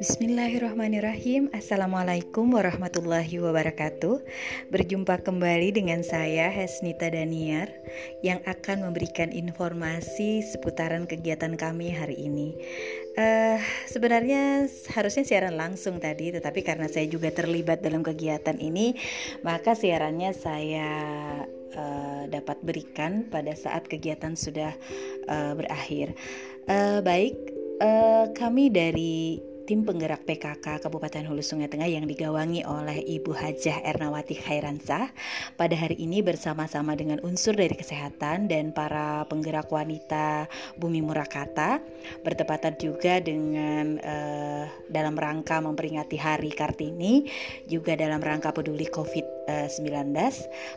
Bismillahirrahmanirrahim. Assalamualaikum warahmatullahi wabarakatuh. Berjumpa kembali dengan saya Hesnita Daniar Yang akan memberikan informasi seputaran kegiatan kami hari ini. Uh, Sebenarnya harusnya siaran langsung tadi Tetapi karena saya juga terlibat dalam kegiatan ini Maka siarannya saya uh, dapat berikan pada saat kegiatan sudah uh, berakhir. Uh, Baik, uh, kami dari tim penggerak PKK Kabupaten Hulu Sungai Tengah yang digawangi oleh Ibu Hajah Ernawati Khairansa pada hari ini bersama-sama dengan unsur dari kesehatan dan para penggerak wanita Bumi Murakata bertepatan juga dengan uh, dalam rangka memperingati Hari Kartini juga dalam rangka peduli COVID-19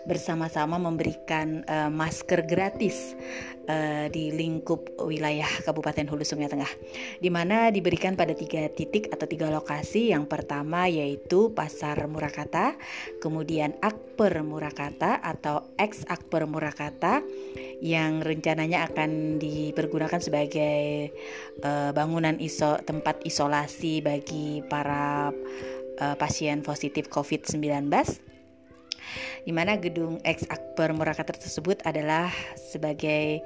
bersama-sama memberikan uh, masker gratis uh, di lingkup wilayah Kabupaten Hulu Sungai Tengah di mana diberikan pada tiga titik atau tiga lokasi. Yang pertama yaitu Pasar Murakata, kemudian Akper Murakata atau ex Akper Murakata yang rencananya akan dipergunakan sebagai uh, bangunan iso tempat isolasi bagi para uh, pasien positif COVID-19 di mana gedung ex Akper Murakata tersebut adalah sebagai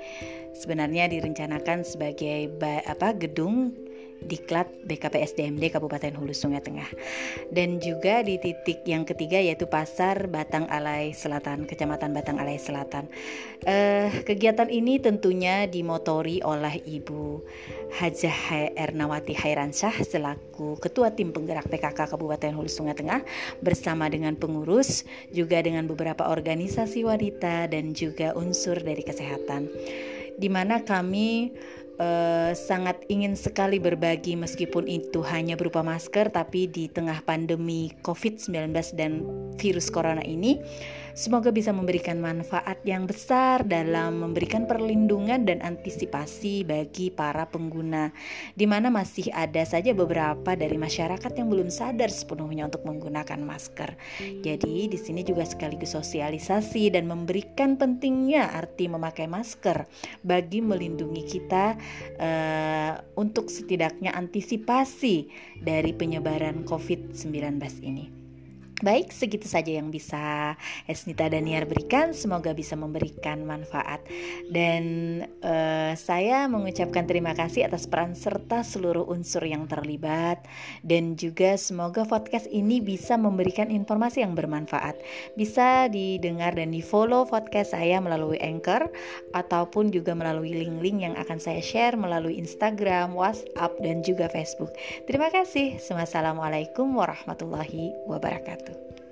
sebenarnya direncanakan sebagai apa gedung Diklat BKPSDMD Kabupaten Hulu Sungai Tengah. Dan juga di titik yang ketiga yaitu Pasar Batang Alai Selatan, Kecamatan Batang Alai Selatan. Uh, kegiatan ini tentunya dimotori oleh Ibu Hajah Ernawati Hairansyah selaku Ketua Tim Penggerak PKK Kabupaten Hulu Sungai Tengah bersama dengan pengurus, juga dengan beberapa organisasi wanita dan juga unsur dari kesehatan. Di mana kami uh, sangat ingin sekali berbagi meskipun itu hanya berupa masker tapi di tengah pandemi COVID-19 dan virus corona ini Semoga bisa memberikan manfaat yang besar dalam memberikan perlindungan dan antisipasi bagi para pengguna, di mana masih ada saja beberapa dari masyarakat yang belum sadar sepenuhnya untuk menggunakan masker. Jadi, di sini juga sekaligus sosialisasi dan memberikan pentingnya arti memakai masker bagi melindungi kita uh, untuk setidaknya antisipasi dari penyebaran COVID-19 ini. Baik, segitu saja yang bisa Esnita Daniar berikan. Semoga bisa memberikan manfaat. Dan uh, saya mengucapkan terima kasih atas peran serta seluruh unsur yang terlibat. Dan juga semoga podcast ini bisa memberikan informasi yang bermanfaat. Bisa didengar dan di follow podcast saya melalui Anchor ataupun juga melalui link-link yang akan saya share melalui Instagram, WhatsApp, dan juga Facebook. Terima kasih. Wassalamualaikum warahmatullahi wabarakatuh. Obrigada.